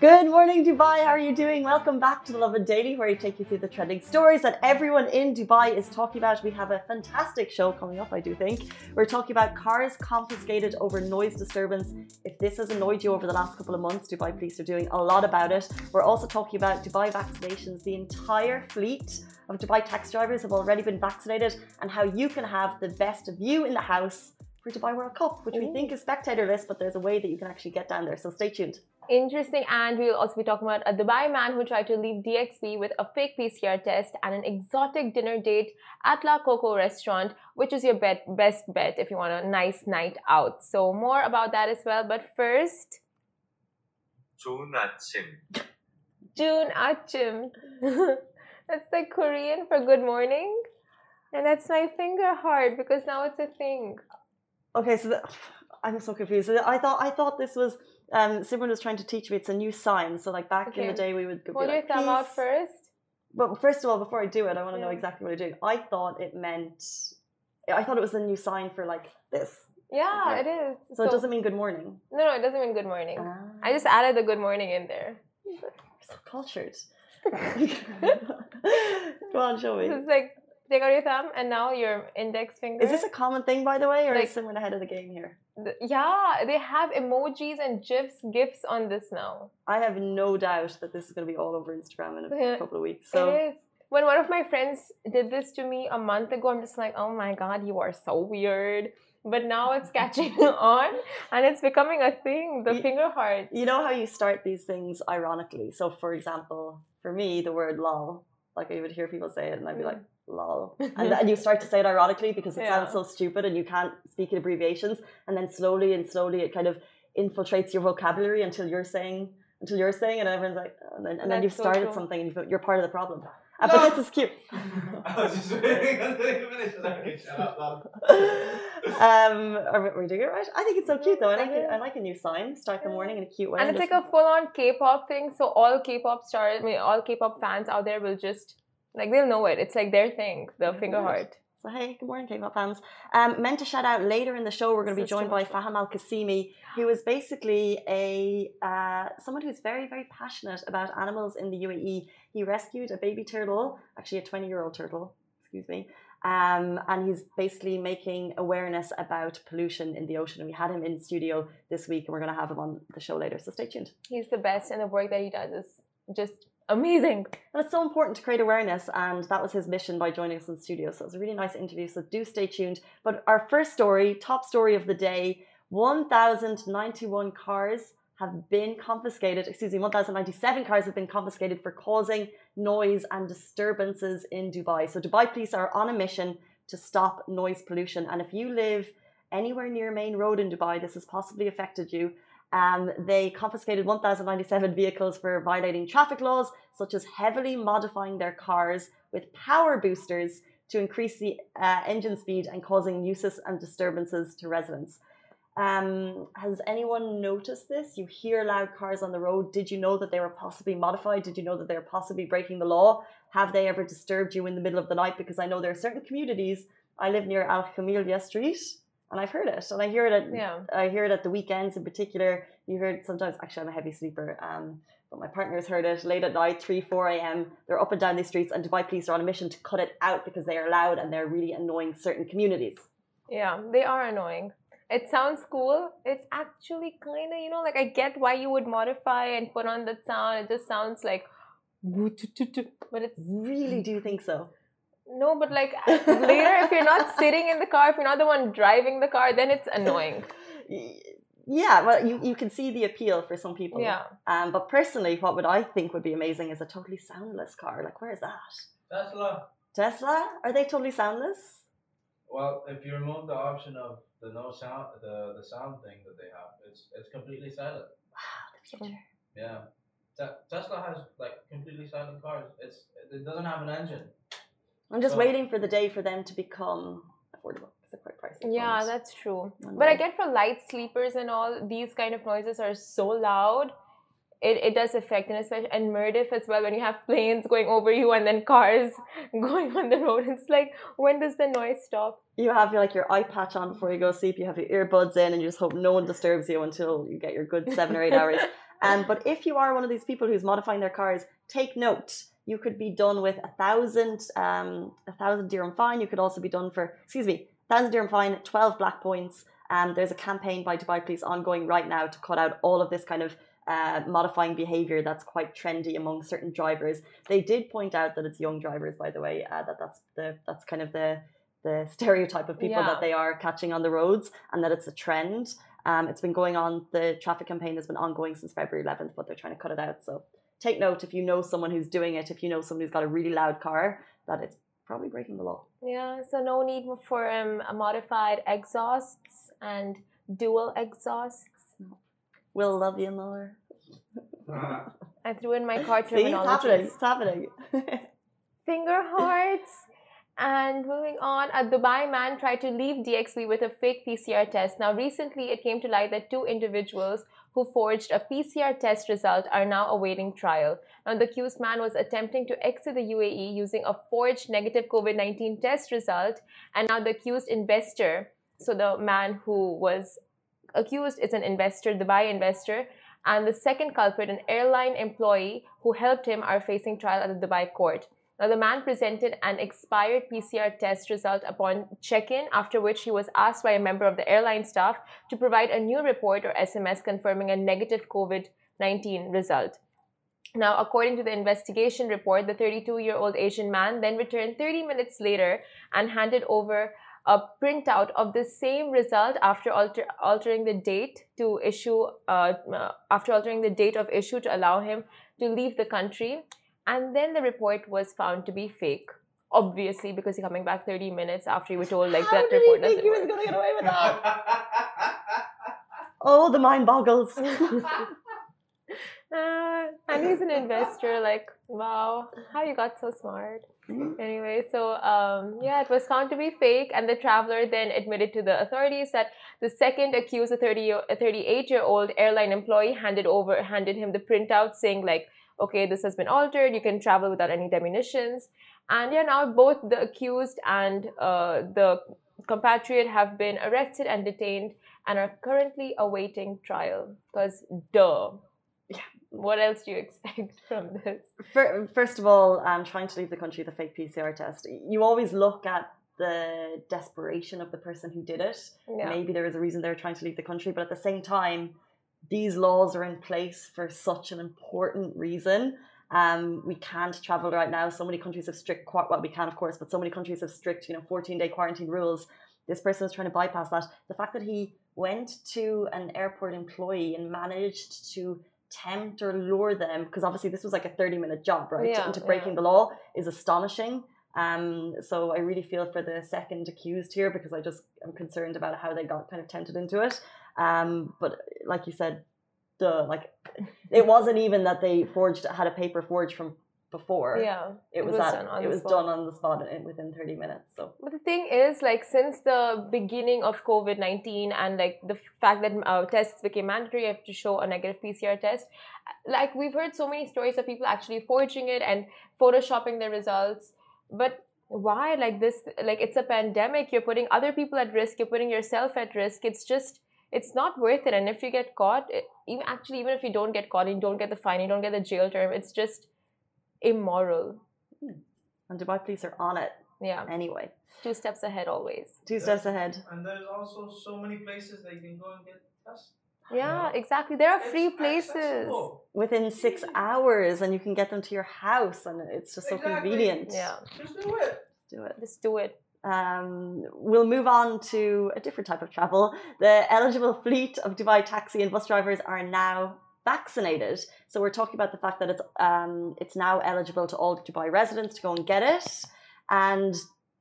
Good morning, Dubai. How are you doing? Welcome back to the Lovin Daily, where we take you through the trending stories that everyone in Dubai is talking about. We have a fantastic show coming up, I do think. We're talking about cars confiscated over noise disturbance. If this has annoyed you over the last couple of months, Dubai police are doing a lot about it. We're also talking about Dubai vaccinations. The entire fleet of Dubai taxi drivers have already been vaccinated, and how you can have the best view in the house for Dubai World Cup, which Ooh. we think is spectatorless, but there's a way that you can actually get down there. So stay tuned. Interesting, and we'll also be talking about a Dubai man who tried to leave DXB with a fake PCR test and an exotic dinner date at La Coco restaurant, which is your bet, best bet if you want a nice night out. So more about that as well. But first, June Achim. June Achim. that's like Korean for good morning, and that's my finger heart because now it's a thing. Okay, so the, I'm so confused. I thought I thought this was um, Simran was trying to teach me it's a new sign. So like back okay. in the day, we would. Hold your thumb out first. But first of all, before I do it, I want to yeah. know exactly what I do. I thought it meant. I thought it was a new sign for like this. Yeah, it is. So, so, it doesn't mean good morning. No, no, it doesn't mean good morning. Ah. I just added the good morning in there. So cultured. Go on, show me. It's like take out your thumb and now your index finger. Is this a common thing, by the way, or like, is someone ahead of the game here? Yeah, they have emojis and gifs, gifs on this now. I have no doubt that this is going to be all over Instagram in a yeah, couple of weeks. So. It is. When one of my friends did this to me a month ago, I'm just like, oh my god, you are so weird. But now it's catching on and it's becoming a thing, the you, finger heart. You know how you start these things ironically? So, for example, for me, the word lol, like I would hear people say it and I'd be mm. like, lol. And then you start to say it ironically because it yeah. sounds so stupid and you can't speak in abbreviations. And then slowly and slowly it kind of infiltrates your vocabulary until you're saying until you're saying and everyone's like oh, and then, and then you've started so something and you're part of the problem. Uh, no. But this is cute. I was just waiting until you finish. Okay, shut up, um, are we doing it right? I think it's so cute though. I like it. I like a new sign. Start the morning in a cute way. And it's like a full-on K-pop thing. So all K-pop stars, I mean, all K-pop fans out there will just like they'll know it. It's like their thing, the finger heart. So hey, good morning, K-pop fans. Um, meant to shout out later in the show. We're going to be joined by Fahim Al Qasimi, who is basically a uh, someone who's very, very passionate about animals in the UAE. He rescued a baby turtle, actually a 20-year-old turtle, excuse me, um, and he's basically making awareness about pollution in the ocean. And we had him in studio this week, and we're going to have him on the show later. So stay tuned. He's the best, and the work that he does is just amazing. And it's so important to create awareness, and that was his mission by joining us in the studio. So it was a really nice interview. So do stay tuned. But our first story, top story of the day 1,091 cars have been confiscated, excuse me, 1,097 cars have been confiscated for causing noise and disturbances in Dubai. So Dubai police are on a mission to stop noise pollution. And if you live anywhere near Main Road in Dubai, this has possibly affected you. Um, they confiscated 1,097 vehicles for violating traffic laws, such as heavily modifying their cars with power boosters to increase the uh, engine speed and causing nuisance and disturbances to residents. Um, has anyone noticed this? You hear loud cars on the road. Did you know that they were possibly modified? Did you know that they're possibly breaking the law? Have they ever disturbed you in the middle of the night? Because I know there are certain communities. I live near Al Khamiliya Street and I've heard it, and I hear it at yeah. I hear it at the weekends in particular. You hear it sometimes. Actually, I'm a heavy sleeper, um, but my partner's heard it late at night, three, four a.m. They're up and down these streets, and Dubai police are on a mission to cut it out because they are loud and they're really annoying certain communities. Yeah, they are annoying. It sounds cool. It's actually kind of you know like I get why you would modify and put on that sound. It just sounds like, but it's really. Do you think so? No, but like later, if you're not sitting in the car, if you're not the one driving the car, then it's annoying. Yeah, well, you, you can see the appeal for some people. Yeah. Um, but personally, what would I think would be amazing is a totally soundless car. Like, where is that? Tesla. Tesla? Are they totally soundless? Well, if you remove the option of the no sound, the the sound thing that they have, it's it's completely silent. Wow, the future. Yeah. Te- Tesla has like completely silent cars. It's it doesn't have an engine. I'm just so, waiting for the day for them to become affordable. They're quite pricey. Yeah, that's true. But I get for light sleepers and all, these kind of noises are so loud. it, it does affect and especially and Mirdif as well when you have planes going over you and then cars going on the road it's like when does the noise stop you have your like your eye patch on before you go to sleep you have your earbuds in and you just hope no one disturbs you until you get your good seven or eight hours um, but if you are one of these people who's modifying their cars take note you could be done with a thousand um, a thousand dirham fine you could also be done for excuse me thousand dirham fine 12 black points um, there's a campaign by Dubai Police ongoing right now to cut out all of this kind of uh, modifying behavior that's quite trendy among certain drivers. They did point out that it's young drivers, by the way, uh, that that's the that's kind of the the stereotype of people Yeah. that they are catching on the roads, and that it's a trend. Um, it's been going on. The traffic campaign has been ongoing since February 11th, but they're trying to cut it out. So take note if you know someone who's doing it, if you know someone who's got a really loud car, that it's probably breaking the law. yeah so no need for um, a modified exhausts and dual exhausts We'll love you more. I threw in my car See, it's happening. terminology It's happening. finger hearts. And moving on, a Dubai man tried to leave DXB with a fake PCR test. Now, recently it came to light that two individuals who forged a PCR test result are now awaiting trial. Now, the accused man was attempting to exit the UAE using a forged negative COVID 19 test result, and now the accused investor, so the man who was accused is an investor, Dubai investor, and the second culprit, an airline employee who helped him, are facing trial at the Dubai court. Now, the man presented an expired PCR test result upon check in, after which he was asked by a member of the airline staff to provide a new report or SMS confirming a negative COVID 19 result. Now, according to the investigation report, the 32 year old Asian man then returned 30 minutes later and handed over a printout of the same result after alter, altering the date to issue, uh, after altering the date of issue to allow him to leave the country. And then the report was found to be fake. Obviously, because he's coming back 30 minutes after you were told like How that did report he think doesn't he was work. going to get away with that? Oh, the mind boggles. Uh, and he's an investor. Like, wow, how you got so smart? Anyway, so um, yeah, it was found to be fake, and the traveler then admitted to the authorities that the second accused, a 30, a 38 year old airline employee, handed over handed him the printout saying like, okay, this has been altered. You can travel without any diminutions. And yeah, now both the accused and uh, the compatriot have been arrested and detained and are currently awaiting trial. Because duh. Yeah. What else do you expect from this? Fir- First of all, um, trying to leave the country with a fake PCR test. You always look at the desperation of the person who did it. Yeah. Maybe there is a reason they're trying to leave the country, but at the same time, these laws are in place for such an important reason. Um, we can't travel right now. So many countries have strict, well, we can of course, but so many countries have strict, you know, 14 day quarantine rules. This person is trying to bypass that. The fact that he went to an airport employee and managed to tempt or lure them, because obviously this was like a 30 minute job, right? Yeah, into breaking yeah. the law is astonishing. Um, so I really feel for the second accused here because I just am concerned about how they got kind of tempted into it. Um, but like you said, duh, like it wasn't even that they forged had a paper forged from before. Yeah. it was, was that done on it the was spot. done on the spot in, within thirty minutes. So But the thing is, like, since the beginning of COVID 19 and like the fact that uh, tests became mandatory, you have to show a negative PCR test. Like, we've heard so many stories of people actually forging it and photoshopping their results. But why? Like, this, like, it's a pandemic. You're putting other people at risk, you're putting yourself at risk. It's just, it's not worth it. And if you get caught, it, even actually, even if you don't get caught, you don't get the fine, you don't get the jail term, it's just immoral. Hmm. and Dubai police are on it Yeah. anyway. Two steps ahead always. Two steps ahead. And there's also so many places that you can go and get tested. Yeah, Yeah. exactly. There are It's free places. accessible. Within six hours, and you can get them to your house, and it's just so Exactly. convenient. Yeah, Just do it. do it. just do it. Um, we'll move on to a different type of travel. The eligible fleet of Dubai taxi and bus drivers are now vaccinated. So we're talking about the fact that it's um, it's now eligible to all Dubai residents to go and get it. And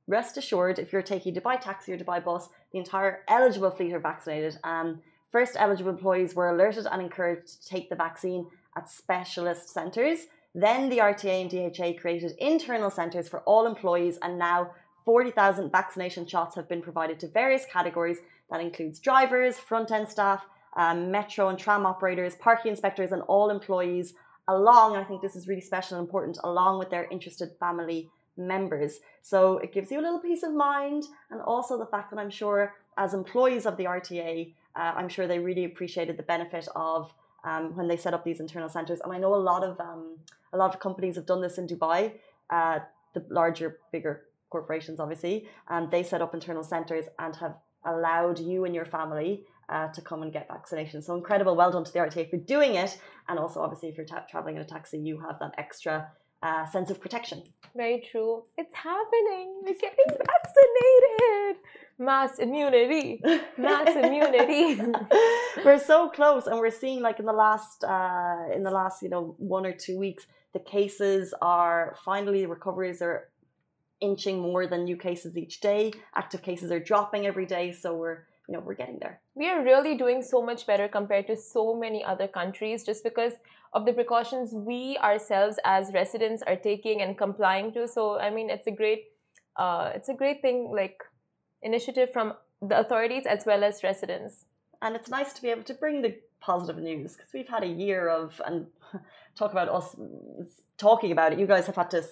rest assured, if you're taking Dubai taxi or Dubai bus, the entire eligible fleet are vaccinated. Um, first eligible employees were alerted and encouraged to take the vaccine at specialist centres. Then the RTA and DHA created internal centres for all employees, and now 40,000 vaccination shots have been provided to various categories. That includes drivers, front end staff, um, metro and tram operators, parking inspectors, and all employees along. I think this is really special and important, along with their interested family members. So it gives you a little peace of mind, and also the fact that I'm sure, as employees of the RTA, uh, I'm sure they really appreciated the benefit of um, when they set up these internal centres. And I know a lot of um, a lot of companies have done this in Dubai. Uh, the larger, bigger corporations, obviously, and they set up internal centres and have allowed you and your family uh, to come and get vaccinations. So incredible, well done to the RTA for doing it. And also, obviously, if you're traveling in a taxi, you have that extra uh, sense of protection. Very true. It's happening. We're getting vaccinated. Mass immunity. Mass immunity. we're so close, and we're seeing like in the last uh, in the last you know one or two weeks, the cases are finally recoveries are inching more than new cases each day. Active cases are dropping every day, so we're you know we're getting there. We are really doing so much better compared to so many other countries, just because of the precautions we ourselves as residents are taking and complying to. So I mean, it's a great, uh, it's a great thing like initiative from the authorities as well as residents. And it's nice to be able to bring the positive news because we've had a year of and talk about us talking about it. You guys have had to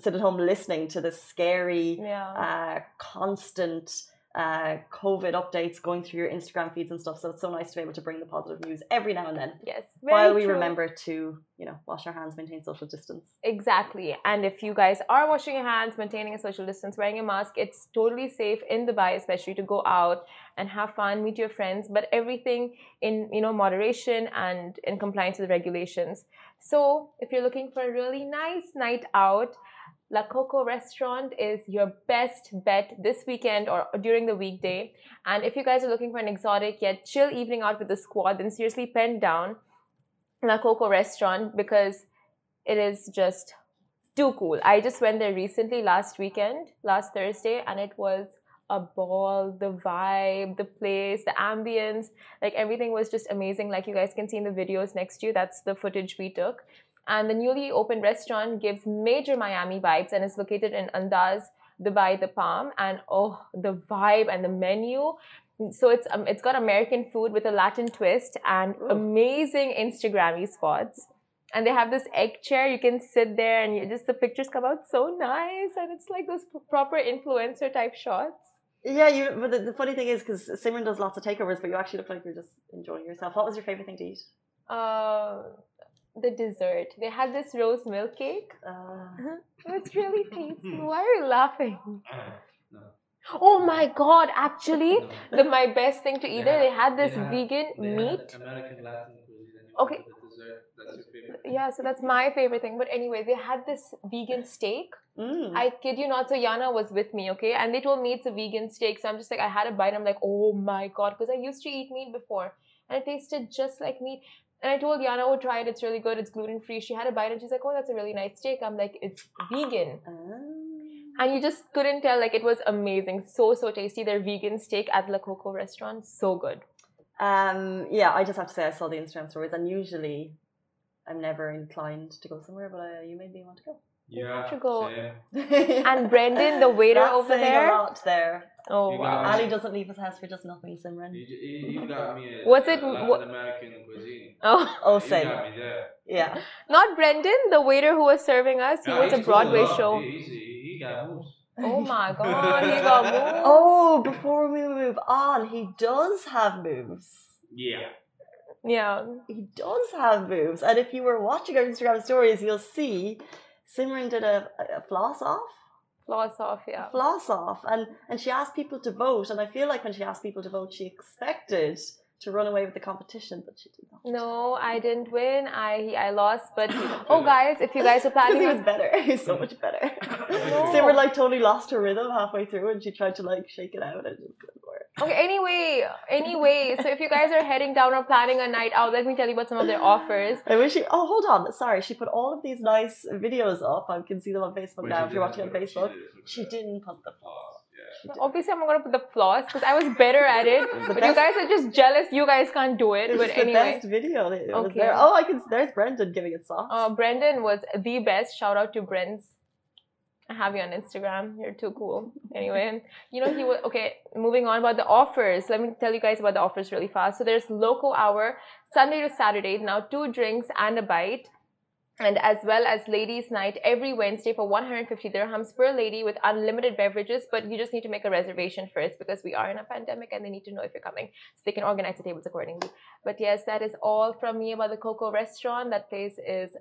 sit at home listening to this scary, yeah. uh, constant uh, COVID updates going through your Instagram feeds and stuff. So it's so nice to be able to bring the positive news every now and then. Yes. While we true. remember to, you know, wash our hands, maintain social distance. Exactly. And if you guys are washing your hands, maintaining a social distance, wearing a mask, it's totally safe in Dubai, especially to go out and have fun, meet your friends, but everything in, you know, moderation and in compliance with the regulations. So if you're looking for a really nice night out, La Coco restaurant is your best bet this weekend or during the weekday. And if you guys are looking for an exotic yet chill evening out with the squad, then seriously pen down La Coco restaurant because it is just too cool. I just went there recently last weekend, last Thursday, and it was a ball. The vibe, the place, the ambience, like everything was just amazing. Like you guys can see in the videos next to you, that's the footage we took. And the newly opened restaurant gives major Miami vibes and is located in Andaz, Dubai, the Palm. And oh, the vibe and the menu. So it's um, it's got American food with a Latin twist and amazing Instagrammy spots. And they have this egg chair. You can sit there and you just the pictures come out so nice, and it's like those proper influencer type shots. Yeah, you. But the, the funny thing is, because Simran does lots of takeovers, but you actually look like you're just enjoying yourself. What was your favorite thing to eat? Uh, the dessert. They had this rose milk cake. Uh, it's really tasty. Why are you laughing? No. Oh my god, actually, No. the my best thing to eat there, they had this They vegan had meat. American Latin cuisine. Okay. had the dessert. That's your favorite. Yeah, so that's my favorite thing. But anyway, they had this vegan steak. mm. I kid you not. So Yana was with me, okay? And they told me it's a vegan steak. So I'm just like, I had a bite. I'm like, oh my god, because I used to eat meat before, and it tasted just like meat. And I told Yana, oh, try it. It's really good. It's gluten free. She had a bite and she's like, oh, that's a really nice steak. I'm like, it's vegan. Ah. And you just couldn't tell. Like, it was amazing. So, so tasty. Their vegan steak at La Coco restaurant. So good. Um, yeah, I just have to say I saw the Instagram stories, and usually I'm never inclined to go somewhere, but uh, you made me want to go. Yeah. should go. same. And Brendan, the waiter That's over there. a lot there. Oh, wow. got- Ali doesn't leave his house for just nothing, Simran. You, you, you got me. A, Was it- a Latin what- American cuisine? Oh, Oh, You same. got me there. Yeah. not Brendan, the waiter who was serving us. He Yeah, was a he's cool, Broadway though. show. He, he's- he, he got moves. Oh my god, he got moves. Oh, before we move on, he does have moves. Yeah. Yeah. He does have moves. And if you were watching our Instagram stories, you'll see Simran did a, a floss off. Floss off, yeah. Floss off. And and she asked people to vote. And I feel like when she asked people to vote, she expected to run away with the competition, but she did not. No, I didn't win. I I lost. But oh, guys, if you guys are planning, he was on, better. He's so much better. No. Simran like totally lost her rhythm halfway through and she tried to like shake it out and it just couldn't work. okay. Anyway, anyway, so if you guys are heading down or planning a night out, let me tell you about some of their offers. I wish she. Oh, hold on. Sorry, she put all of these nice videos up. I can see them on Facebook Wait, now. If you're watching on Facebook, didn't she didn't put them. Yeah. She did. Obviously, I'm not gonna put the floss because I was better at it. But you guys are just jealous. You guys can't do it. It was But just the best video. It was Okay. there. Oh, I can. There's Brendan giving it socks. uh, Brendan was the best. Shout out to Brents. I have you on Instagram. You're too cool. Anyway, you know he was okay. Moving on about the offers. Let me tell you guys about the offers really fast. So there's local hour Sunday to Saturday. Now two drinks and a bite. And as well as ladies' night every Wednesday for 150 dirhams per lady with unlimited beverages. But you just need to make a reservation first because we are in a pandemic and they need to know if you're coming so they can organize the tables accordingly. But yes, that is all from me about the Coco restaurant. That place is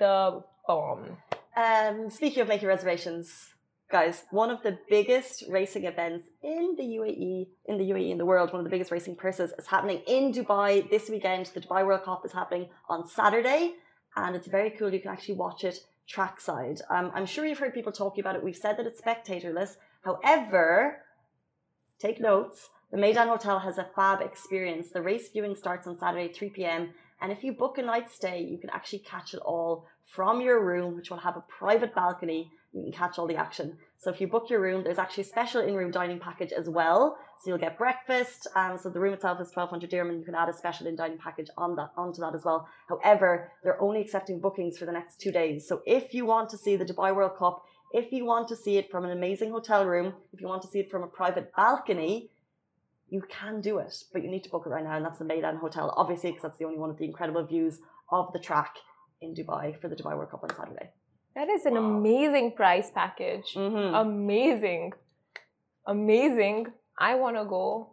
the bomb. Um, speaking of making reservations, guys, one of the biggest racing events in the UAE, in the UAE in the world, one of the biggest racing purses is happening in Dubai this weekend. The Dubai World Cup is happening on Saturday, and it's very cool. You can actually watch it trackside. Um, I'm sure you've heard people talking about it. We've said that it's spectatorless. However, take notes. The Meydan Hotel has a fab experience. The race viewing starts on Saturday, 3 p.m. And if you book a night stay, you can actually catch it all from your room, which will have a private balcony. You can catch all the action. So if you book your room, there's actually a special in-room dining package as well. So you'll get breakfast. Um, so the room itself is 1200 dirham and you can add a special in dining package on that onto that as well. However, they're only accepting bookings for the next two days. So if you want to see the Dubai World Cup, if you want to see it from an amazing hotel room, if you want to see it from a private balcony, you can do it, but you need to book it right now, and that's the Meydan Hotel, obviously, because that's the only one of the incredible views of the track in Dubai for the Dubai World Cup on Saturday. That is an wow. amazing price package. Mm-hmm. Amazing. Amazing. I want to go.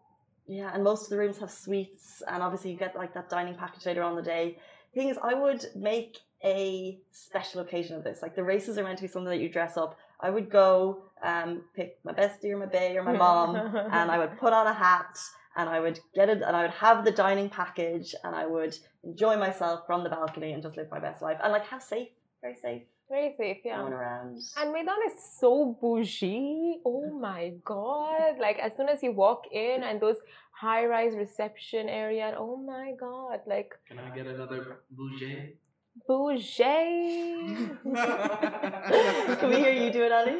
Yeah, and most of the rooms have suites, and obviously you get like that dining package later on the day. thing is, I would make a special occasion of this. Like the races are meant to be something that you dress up. I would go um, pick my bestie or my bae or my mom, and I would put on a hat and I would get it and I would have the dining package and I would enjoy myself from the balcony and just live my best life and like have safe, very safe. Very safe, yeah. Going around. And Meydan is so bougie. Oh my god. Like as soon as you walk in and those high rise reception area, oh my god. Like Can I get another bougie? Bougie. Can we hear you do it, Ali?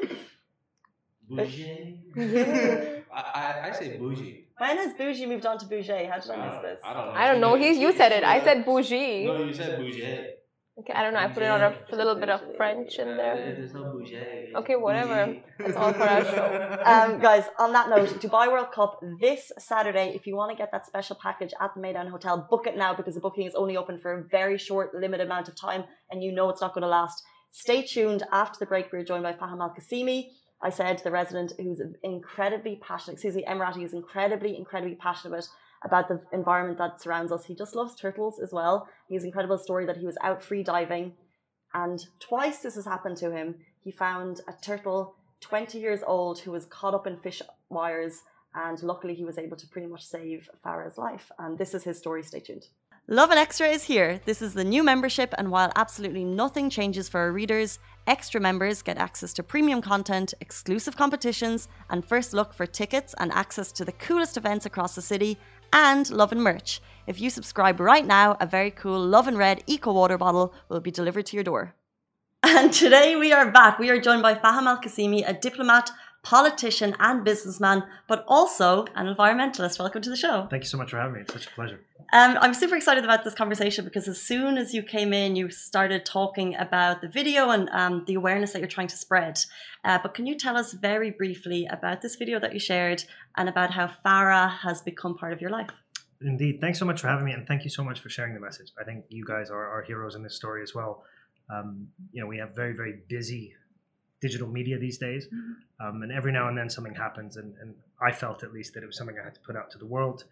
Bougie. Yeah. I, I, say bougie. When has bougie moved on to bougie? How did I miss this? I don't know. I don't know. He's you said it. I said bougie. No, you said bougie. Okay, I don't know. I put in a, a little bit of French in there. Okay, whatever. That's all for our show. Um, guys, on that note, Dubai World Cup this Saturday. If you want to get that special package at the Meydan Hotel, book it now because the booking is only open for a very short, limited amount of time, and you know it's not going to last. Stay tuned. After the break, we're joined by Fahim Al Qasimi. I said the resident who's incredibly passionate, excuse me, Emirati, who's incredibly, incredibly passionate about the environment that surrounds us. He just loves turtles as well. He has an incredible story that he was out free diving and twice this has happened to him. He found a turtle 20 years old who was caught up in fish wires and luckily he was able to pretty much save Farah's life. And this is his story. Stay tuned. Lovin Extra is here. This is the new membership, and while absolutely nothing changes for our readers, extra members get access to premium content, exclusive competitions, and first look for tickets and access to the coolest events across the city, and Lovin merch. If you subscribe right now, a very cool Lovin Red Eco Water bottle will be delivered to your door. And today we are back. We are joined by Fahim Al Qasimi, a diplomat, politician, and businessman, but also an environmentalist. Welcome to the show. Thank you so much for having me. It's such a pleasure. Um, I'm super excited about this conversation because as soon as you came in, you started talking about the video and um, the awareness that you're trying to spread. Uh, but can you tell us very briefly about this video that you shared and about how Farah has become part of your life? Indeed. Thanks so much for having me, and thank you so much for sharing the message. I think you guys are, are heroes in this story as well. Um, you know, we have very, very busy digital media these days, mm-hmm. um, and every now and then something happens, and, and I felt at least that it was something I had to put out to the world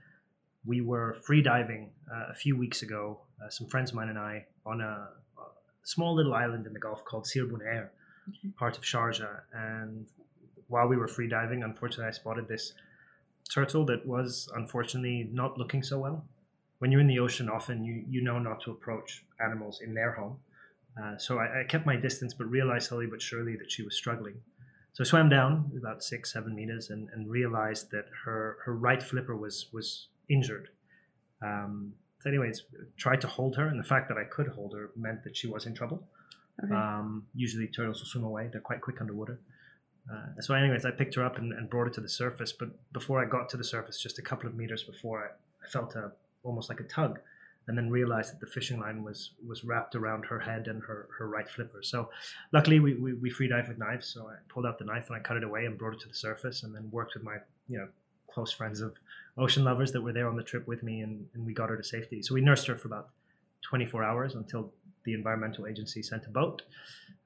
we were free diving uh, a few weeks ago, uh, some friends of mine and I, on a, a, small little island in the Gulf called Sir Bu Nair, okay. part of Sharjah. And while we were free diving, unfortunately, I spotted this turtle that was unfortunately not looking so well. When you're in the ocean, often you, you know not to approach animals in their home. Uh, so I, I, kept my distance, but realized slowly but surely that she was struggling. So I swam down about six, seven meters and, and realized that her, her right flipper was, was injured. Um, so, anyways, tried to hold her, and the fact that I could hold her meant that she was in trouble. Okay. Um, usually, turtles will swim away; they're quite quick underwater. Uh, so, anyways, I picked her up and, and, brought her to the surface. But before I got to the surface, just a couple of meters before, I, I felt a almost like a tug, and then realized that the fishing line was was wrapped around her head and her, her right flipper. So luckily we, we, we free with knives. So I pulled out the knife and I cut it away and brought it to the surface and then worked with my, you know, close friends of ocean lovers that were there on the trip with me and, and we got her to safety. So we nursed her for about 24 hours until the environmental agency sent a boat.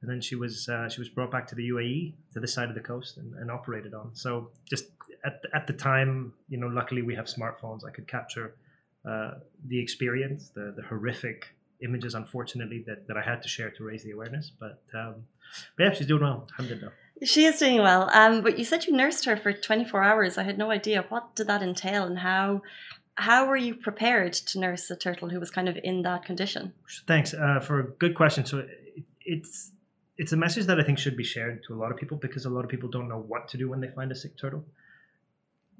And then she was uh, she was brought back to the UAE to this side of the coast and, and operated on. So just at, at the time, you know, luckily we have smartphones. I could capture uh, the experience, the, the horrific images, unfortunately, that, that I had to share to raise the awareness. But, um, but yeah, she's doing well. Alhamdulillah. She is doing well. Um, but you said you nursed her for 24 hours. I had no idea. What did that entail and how how were you prepared to nurse a turtle who was kind of in that condition? Thanks uh, for a good question. So it, it's it's a message that I think should be shared to a lot of people because a lot of people don't know what to do when they find a sick turtle.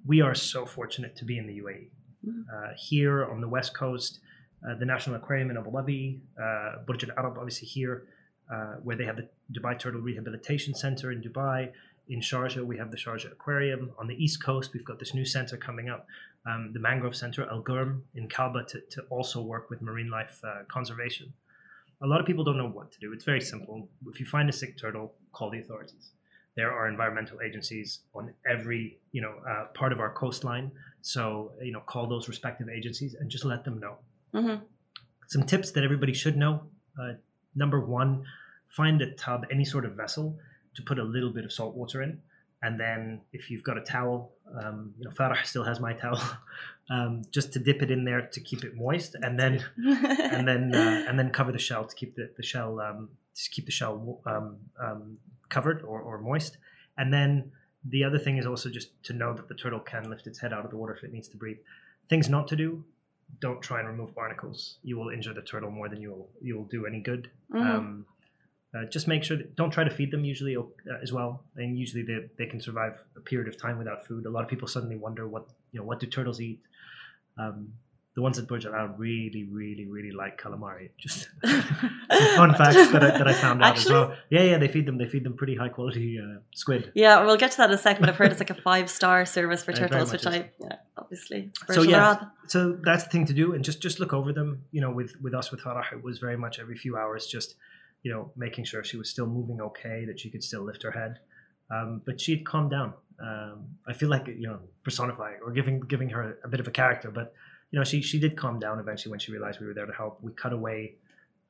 We are so fortunate to be in the UAE. Uh, here on the west coast, uh, the National Aquarium in Abu Dhabi, uh, Burj Al Arab, obviously here, uh, where they have the Dubai Turtle Rehabilitation Center in Dubai. In Sharjah, we have the Sharjah Aquarium. On the east coast, we've got this new center coming up, um, the Mangrove Center, Al Gurm in Kalba, to, to also work with marine life uh, conservation. A lot of people don't know what to do. It's very simple. If you find a sick turtle, call the authorities there are environmental agencies on every you know uh, part of our coastline so you know call those respective agencies and just let them know mm-hmm. some tips that everybody should know uh, number one find a tub any sort of vessel to put a little bit of salt water in and then if you've got a towel um, you know farah still has my towel um, just to dip it in there to keep it moist and then and then uh, and then cover the shell to keep the, the shell um, to keep the shell um, um, covered or, or moist. And then the other thing is also just to know that the turtle can lift its head out of the water if it needs to breathe. Things not to do: don't try and remove barnacles. You will injure the turtle more than you will you will do any good. Mm-hmm. Um, uh, just make sure that don't try to feed them usually uh, as well. And usually they, they can survive a period of time without food. A lot of people suddenly wonder what you know what do turtles eat. Um, the ones at Burj Al really, really, really like calamari. Just fun facts that I, that I found out Actually, as well. Yeah, yeah, they feed them. They feed them pretty high quality uh, squid. Yeah, we'll get to that in a second. But I've heard it's like a five star service for turtles, which is. I yeah, obviously. So yeah, so that's the thing to do, and just just look over them. You know, with with us with Farah, it was very much every few hours, just you know, making sure she was still moving okay, that she could still lift her head. Um, but she'd calm down. Um, I feel like you know personifying or giving giving her a bit of a character, but you know, she she did calm down eventually when she realized we were there to help. We cut away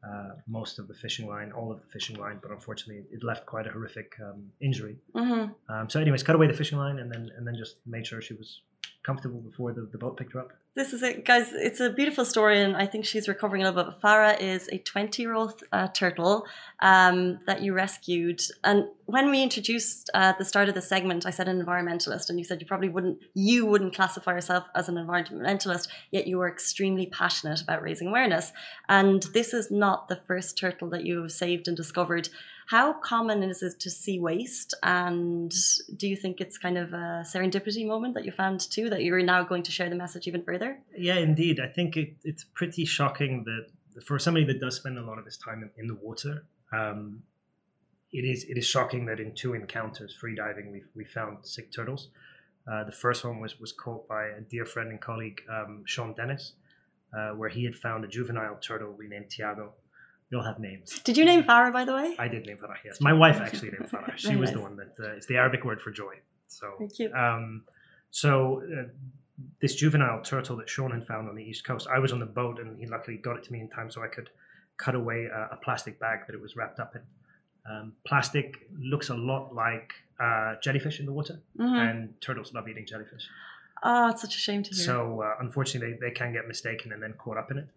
uh, most of the fishing line, all of the fishing line, but unfortunately, it left quite a horrific um, injury. Mm-hmm. Um, so, anyways, cut away the fishing line and then and then just made sure she was comfortable before the, the boat picked her up. This is it, guys. It's a beautiful story, and I think she's recovering a little bit. But Farah is a 20 year old uh, turtle um, that you rescued. And when we introduced uh, at the start of the segment, I said an environmentalist, and you said you probably wouldn't, you wouldn't classify yourself as an environmentalist, yet you were extremely passionate about raising awareness. And this is not the first turtle that you have saved and discovered. How common is it to see waste? And do you think it's kind of a serendipity moment that you found too, that you're now going to share the message even further? Yeah, indeed. I think it, it's pretty shocking that for somebody that does spend a lot of his time in, in the water, um, it is it is shocking that in two encounters free diving we we found sick turtles. Uh, the first one was was caught by a dear friend and colleague um, Sean Dennis, uh, where he had found a juvenile turtle renamed Tiago all have names. Did you name Farah, by the way? I did name Farah. Yes, my wife actually named Farah. She was the one that uh, it's the Arabic word for joy. So, Thank you. Um, so uh, this juvenile turtle that Sean had found on the east coast, I was on the boat, and he luckily got it to me in time, so I could cut away a, a plastic bag that it was wrapped up in. Um, plastic looks a lot like uh, jellyfish in the water, mm-hmm. and turtles love eating jellyfish. Oh, it's such a shame to hear. So, uh, unfortunately, they, they can get mistaken and then caught up in it.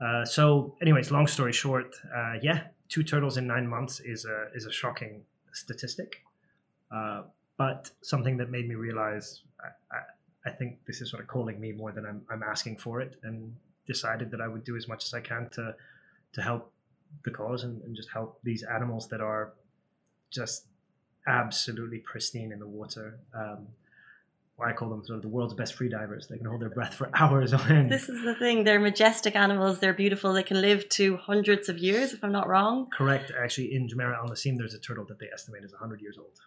Uh, so, anyways, long story short, uh, yeah, two turtles in nine months is a is a shocking statistic, uh, but something that made me realize I, I, I, think this is sort of calling me more than I'm, I'm asking for it, and decided that I would do as much as I can to to help the cause and, and just help these animals that are just absolutely pristine in the water. Um, I call them sort of the world's best free divers. They can hold their breath for hours on end. This is the thing. They're majestic animals. They're beautiful. They can live to hundreds of years, if I'm not wrong. Correct. Actually, in Jumeirah Al Naseem, there's a turtle that they estimate is 100 years old.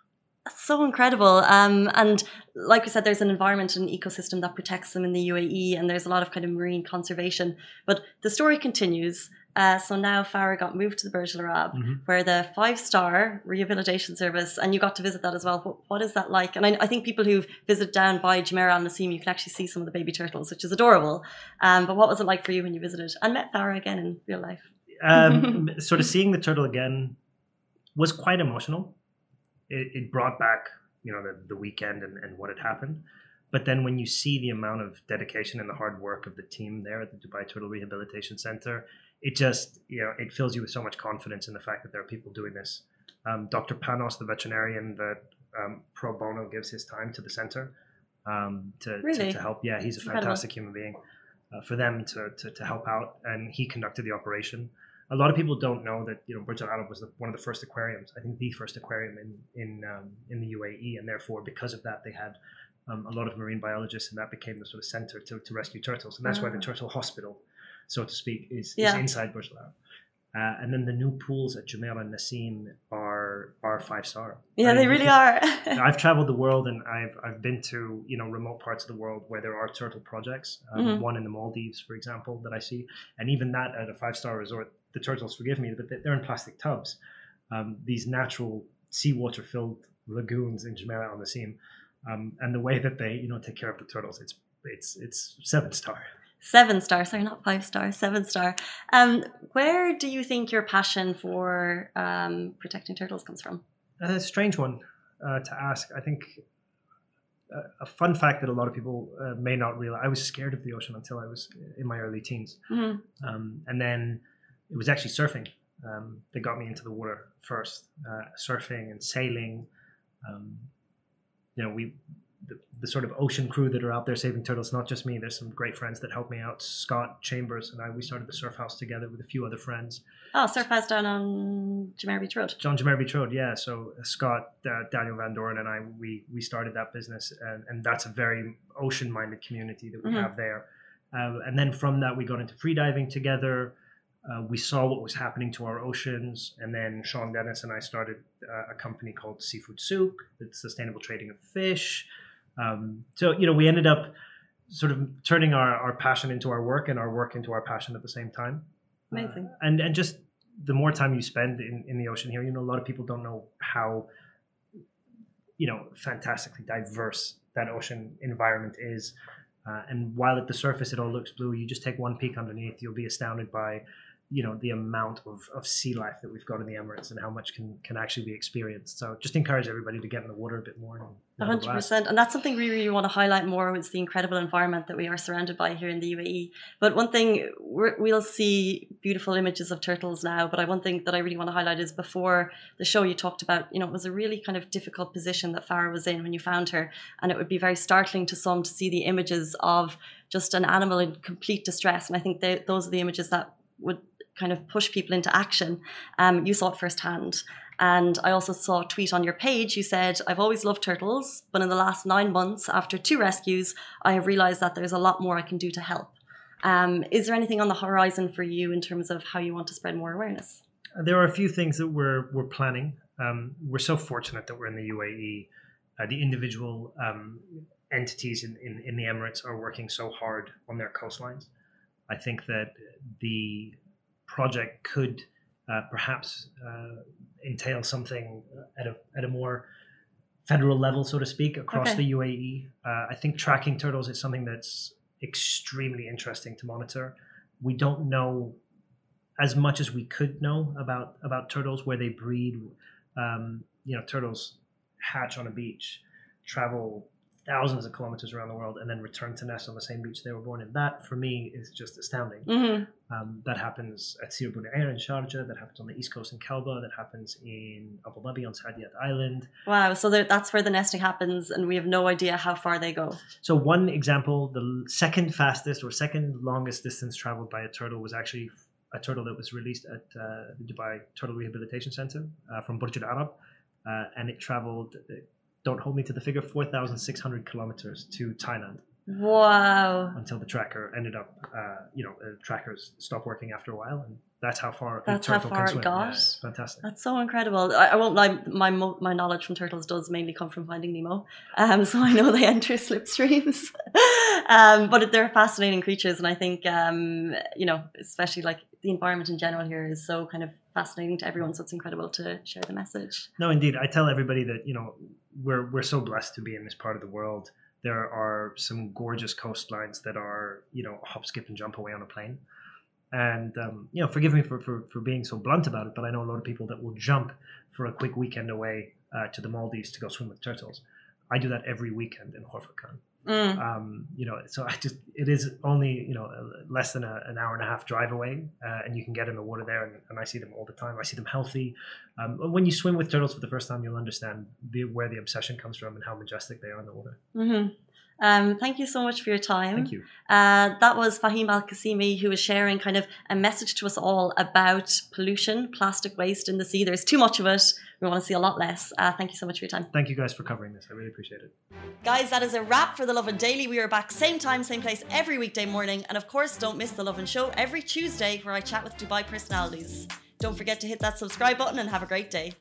That's so incredible. Um, and like we said, there's an environment and ecosystem that protects them in the UAE, and there's a lot of kind of marine conservation. But the story continues. Uh, so now Farah got moved to the Burj Al Arab, Mhm. where the five-star rehabilitation service, and you got to visit that as well. What, what is that like? And I, I think people who've visited down by Jumeirah Al Naseem, you can actually see some of the baby turtles, which is adorable. Um, but what was it like for you when you visited and met Farah again in real life? um, sort of seeing the turtle again was quite emotional. It, it brought back, you know, the, the weekend and, and what had happened. But then when you see the amount of dedication and the hard work of the team there at the Dubai Turtle Rehabilitation Center, it just, you know, it fills you with so much confidence in the fact that there are people doing this. Um, Dr. Panos, the veterinarian that um, pro bono gives his time to the center um, to, to, Really? to help. Yeah, he's a fantastic human being. Uh, for them to, to, to help out, and he conducted the operation a lot of people don't know that you know Burj Al Arab was the, one of the first aquariums. I think the first aquarium in in um, in the UAE, and therefore because of that they had um, a lot of marine biologists, and that became the sort of center to, to rescue turtles, and that's why the Ah. turtle hospital, so to speak, is, Yeah. is inside Burj Al Arab. Uh, and then the new pools at Jumeirah Al Naseem are are five star. Yeah, I they really are. I've traveled the world and I've I've been to you know remote parts of the world where there are turtle projects. Um, Mhm. One in the Maldives, for example, that I see, and even that at a five star resort, the turtles forgive me, but they- they're in plastic tubs. Um, these natural seawater filled lagoons in Jumeirah Al Naseem, um, and the way that they you know take care of the turtles, it's it's it's seven star. Seven star, sorry, not five star, seven star. Um, where do you think your passion for um, protecting turtles comes from? A strange one uh, to ask. I think uh, a fun fact that a lot of people uh, may not realize. I was scared of the ocean until I was in my early teens. Mhm. Um, and then it was actually surfing um, that got me into the water first. Uh, surfing and sailing. Um, you know, we the, the sort of ocean crew that are out there saving turtles. Not just me. There's some great friends that help me out. Scott Chambers and I. We started the surf house together with a few other friends. Oh, Surf House down on Jumeirah Beach Road. John Jamer Beach Road, yeah. So uh, Scott, uh, Daniel Van Doren, and I, we we started that business, and, and that's a very ocean-minded community that we Mhm. have there. Uh, and then from that, we got into freediving together. Uh, we saw what was happening to our oceans, and then Sean Dennis and I started uh, a company called Seafood Souk, that's sustainable trading of fish. Um, so you know, we ended up sort of turning our, our passion into our work, and our work into our passion at the same time. Amazing. Uh, and and just the more time you spend in, in the ocean here, you know, a lot of people don't know how, you know, fantastically diverse that ocean environment is. Uh, and while at the surface it all looks blue, you just take one peek underneath, you'll be astounded by, you know, the amount of, of sea life that we've got in the Emirates and how much can, can actually be experienced. So just encourage everybody to get in the water a bit more. A hundred percent, and that's something we really want to highlight more. It's the incredible environment that we are surrounded by here in the UAE. But one thing we'll see beautiful images of turtles now. But I one thing that I really want to highlight is before the show you talked about. You know, it was a really kind of difficult position that Farah was in when you found her, and it would be very startling to some to see the images of just an animal in complete distress. And I think they, those are the images that would kind of push people into action. Um, you saw it firsthand. And I also saw a tweet on your page. You said, I've always loved turtles, but in the last nine months, after two rescues, I have realized that there's a lot more I can do to help. Um, is there anything on the horizon for you in terms of how you want to spread more awareness? There are a few things that we're we're planning. Um, we're so fortunate that we're in the UAE. Uh, the individual um, entities in, in, in the Emirates are working so hard on their coastlines. I think that the project could uh, perhaps uh, entail something at a at a more federal level, so to speak, across Okay. the UAE. Uh, I think tracking turtles is something that's extremely interesting to monitor. We don't know as much as we could know about about turtles, where they breed. Um, you know, turtles hatch on a beach, travel thousands of kilometers around the world, and then return to nest on the same beach they were born in. That, for me, is just astounding. Mm-hmm. Um, that happens at Sir Air in Sharjah. That happens on the east coast in Kalba. That happens in Abu Dhabi on Saadiyat Island. Wow, so that's where the nesting happens, and we have no idea how far they go. So one example, the second fastest or second longest distance traveled by a turtle was actually a turtle that was released at uh, the Dubai Turtle Rehabilitation Center uh, from Burj Al Arab, uh, and it traveled. Don't hold me to the figure. Four thousand six hundred kilometers to Thailand. Wow. until the tracker ended up, uh, you know, uh, trackers stopped working after a while, and that's how far That's how far it swim. got? Yeah, fantastic. That's so incredible. I, I won't lie, my my knowledge from turtles does mainly come from Finding Nemo, um, so I know they enter slipstreams. um, but they're fascinating creatures, and I think um, you know, especially like the environment in general here is so kind of fascinating to everyone. So it's incredible to share the message. No, indeed. I tell everybody that you know we're we're so blessed to be in this part of the world. There are some gorgeous coastlines that are you know hop, skip, and jump away on a plane. And um, you know, forgive me for, for for being so blunt about it, but I know a lot of people that will jump for a quick weekend away uh, to the Maldives to go swim with turtles. I do that every weekend in Khor Fakkan. Mm. Um, you know, so I just it is only you know less than a, an hour and a half drive away, uh, and you can get in the water there, and, and I see them all the time. I see them healthy. Um, when you swim with turtles for the first time, you'll understand the, where the obsession comes from and how majestic they are in the water. hmm Um, thank you so much for your time. Thank you. Uh, that was Fahim Al Qasimi, who was sharing kind of a message to us all about pollution, plastic waste in the sea. There's too much of it. We want to see a lot less. Uh, thank you so much for your time. Thank you guys for covering this. I really appreciate it. Guys, that is a wrap for The Lovin Daily. We are back same time, same place every weekday morning. And of course, don't miss The Lovin Show every Tuesday where I chat with Dubai personalities. Don't forget to hit that subscribe button and have a great day.